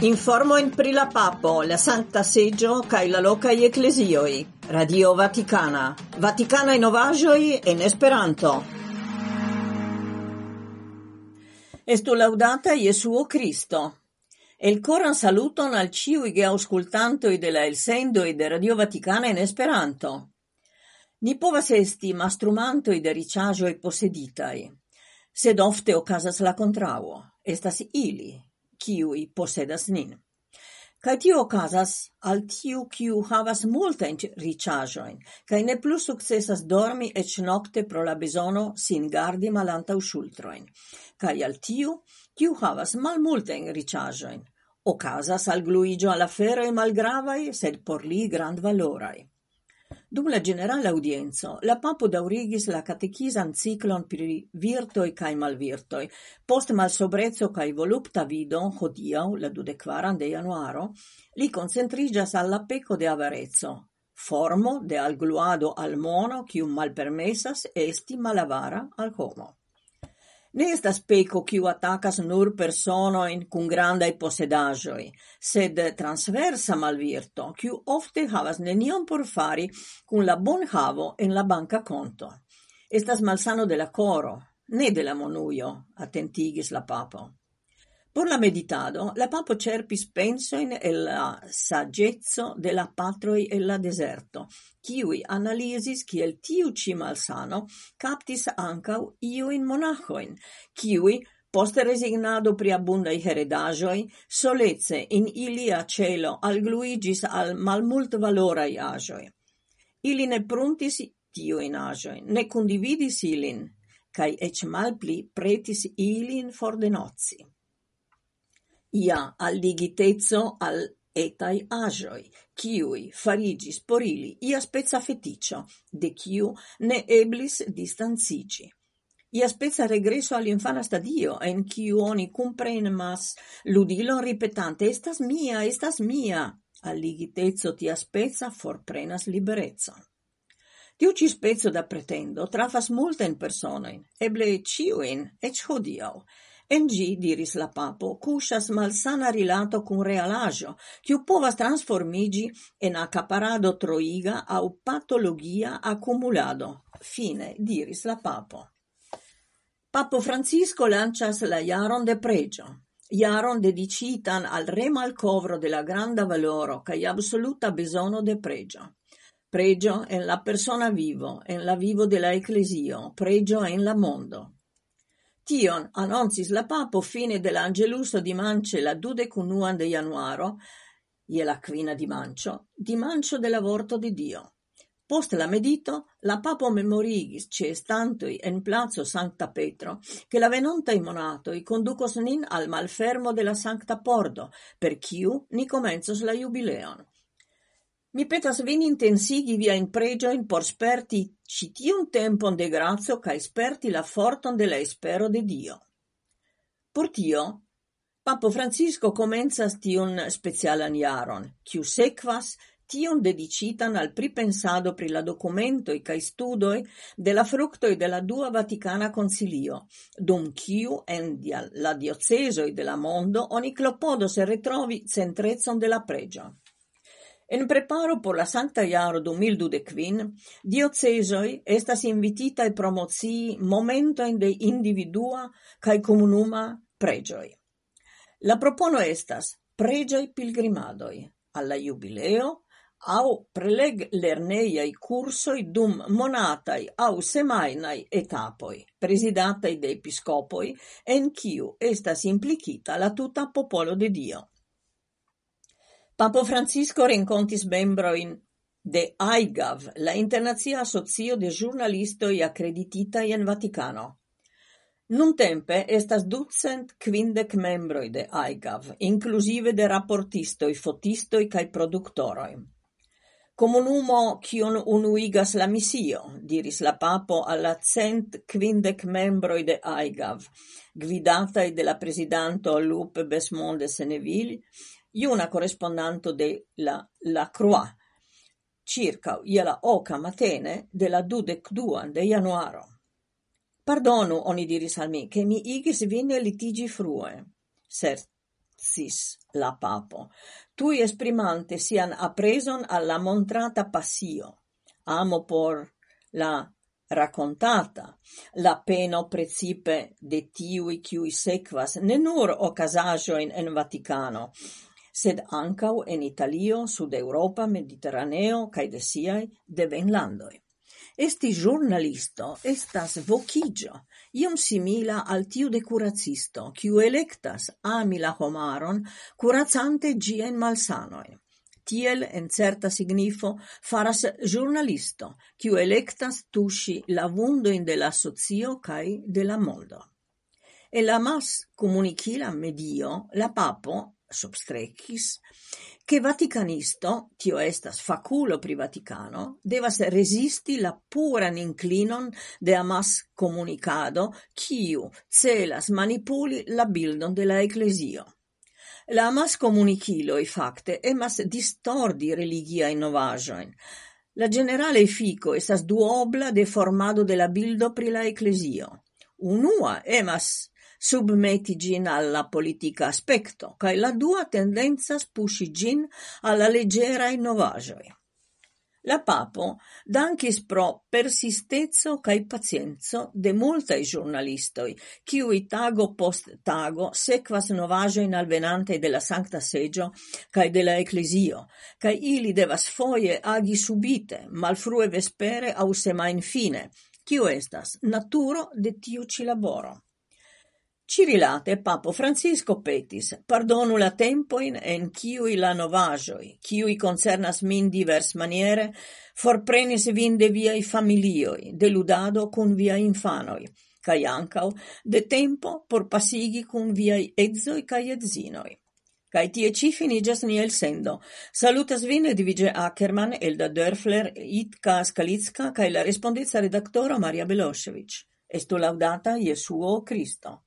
Informo in pri la papo, la Santa Seggio, cae la locai ecclesioi. Radio Vaticana. Vaticana in ovagioi en Esperanto. Estu laudata Iesuo Cristo. El coran saluton al ciui ge auscultantoi de la el sendoi de Radio Vaticana in Esperanto. Ni povas esti mastrumantoi de riciagioi posseditai, sed ofte ocasas la contrauo, estas ili, kiui posedas nin. Kai tio okazas al tiu, kiu havas multajn riĉaĵojn kaj ne plu sukcesas dormi eĉ nokte pro la bezono sin gardi malantaŭ ŝultrojn, kaj al tiu, kiu havas malmultajn riĉaĵojn. Okazas al gluiĝo al aferoj malgravaj, sed por li grandvaloraj. Dum la generala audienzo, la papo daurigis la catechisan ciclon pri virtoi cae malvirtoi. Post malsobreco cae volupta vido hodiau, la dudekkvaran de januaro li concentrigias alla peco de avarezzo, formo de algluado al mono kiu malpermesas esti malavara al homo. Ne estas peco quiu attacas nur personoin cun grandai posedagioi, sed transversa malvirto, quiu ofte havas nenion por fari cun la bon havo en la banca conto. Estas malsano de la coro, ne de la monuio, attentigis la papo. Por la meditado la papo cerpis pensoin e la saggezzo de la patroi e la deserto, kiui analizis kiel tiu ci malsano captis ancau iu in monachoin, kiui post resignado pri abundai heredagioi, solece in ilia celo algluiĝis al malmultvaloraj agioi. Ili ne pruntis tiujn agioi, ne condividis ilin, cae ec malpli pretis ilin nozzi ia alligiteco al etai agioi, kiuj farigis por ili ia spezza feticio, de kiu ne eblis distancici. Ia spezza regreso all'infana stadio, en kiu oni kunpremas ludilon ripetante «estas mia, estas mia», alligitezzo ti aspezza forprenas liberezzo. Tiu ci spezzo da pretendo trafas multen personoin, eble ciuin, ec hodiau, En gi, diris la papo, cusas malsana rilato cun realagio, ciu povas transformigi en accaparado troiga au patologia accumulado. Fine, diris la papo. Papo Francisco lancias la iaron de pregio. Iaron dedicitan al re malcovro de la granda valoro cae absoluta besono de pregio. Pregio en la persona vivo, en la vivo de la ecclesio, pregio en la mondo. Tion annoncis la papo fine dell'angeluso di mance la dude cunuan de januaro, ie la quina di mancio, di mancio dell'avorto di Dio. Post la medito, la papo memorigis ce stantoi en plazo Sancta Petro, che la venonta i monatoi conducos nin al malfermo della Sancta Pordo, per chiu ni comenzos la jubileon. Mi petas vin intensigi pregio in por sperti citiun tempon de grazio ca esperti la forton de la espero de Dio. Por tio, Papo Francisco comenzas tiun specialan iaron, ciu sequas tiun dedicitan al pripensado pri la documentoi ca studoi de la fructoi de la Dua Vaticana Concilio, dum ciu en la diocesoi de la mondo oni clopodo se retrovi centrezon de la pregio. En preparo por la Sancta Iaro 2025, diocesoi estas invititae promocii momentoin de individua cae comunuma pregioi. La propono estas pregioi pilgrimadoi alla jubileo au preleg lerneiai cursoi dum monatai au semainai etapoi, presidatai de episcopoi, en kiu estas implicita la tuta popolo de Dio. Papo Francisco rencontis membroin de Aigav, la Internazia asocio de ĵurnalistoj in Vaticano. Nun Nuntempe estas ducent kvindek membroi de Aigav, inclusive de rapportistoi, fotistoi kaj produktoroj. Comunumo kion unuigas la misio, diris la papo alla cent quindec membroi de AIGAV, gvidatai de la presidanto Lupe Besmond de Seneville, iuna correspondanto de la La Croix, circa iela oca matene de la dudec duan de januaro. Pardonu, oni diris al mi, che mi igis vine litigi frue. Currazis la papo, tui esprimante sian apreson alla montrata passio, amo por la raccontata, la peno precipe de tiui qui sequas ne nur ocasajo in en Vaticano, sed ancau en Italio, Sud Europa, Mediterraneo, cae de siae, de Venlandoi. Esti giornalisto estas vocigio, iom simila al tiu de curacisto, kiu electas ami la homaron, curazante gien malsanoin tiel en certa signifo faras giornalisto, kiu electas tusci la vundoin de la socio cae de la mondo. E la mas comunicila medio, la papo substrecis che Vaticanisto, tio estas faculo pri Vaticano, devas resisti la puran inclinon de amas comunicado, kiu celas manipuli la bildon de la ecclesio. La amas comuniciloi facte emas distordi religia innovajoin, La generale fico estas duobla de formado de la bildo pri la ecclesio. Unua emas submeti gin alla politica aspecto, cae la dua tendenzas pushi gin alla leggera novajoi. La papo dankis pro persistezzo cae pazienzo de multae giornalistoi, ciui tago post tago sequas novajoin alvenante de la Sancta Seggio cae de la Ecclesio, cae ili devas foie agi subite, malfrue vespere au semain fine, ciu estas naturo de tiu ci laboro. Cirilate papo Francisco petis, pardonu la tempoin en ciui la novajoi, ciui concernas min divers maniere, forprenis vin de viai familioi, de ludado cun via infanoi, cae ancau de tempo por pasigi cun viai edzoi cae edzinoi. Cae tie ci finigas ni el sendo. Salutas vin Edvige Ackerman, Elda Dörfler, Itka Skalitska, cae la respondizza redaktoro Maria Belosevic. Estu laudata Jesuo Cristo.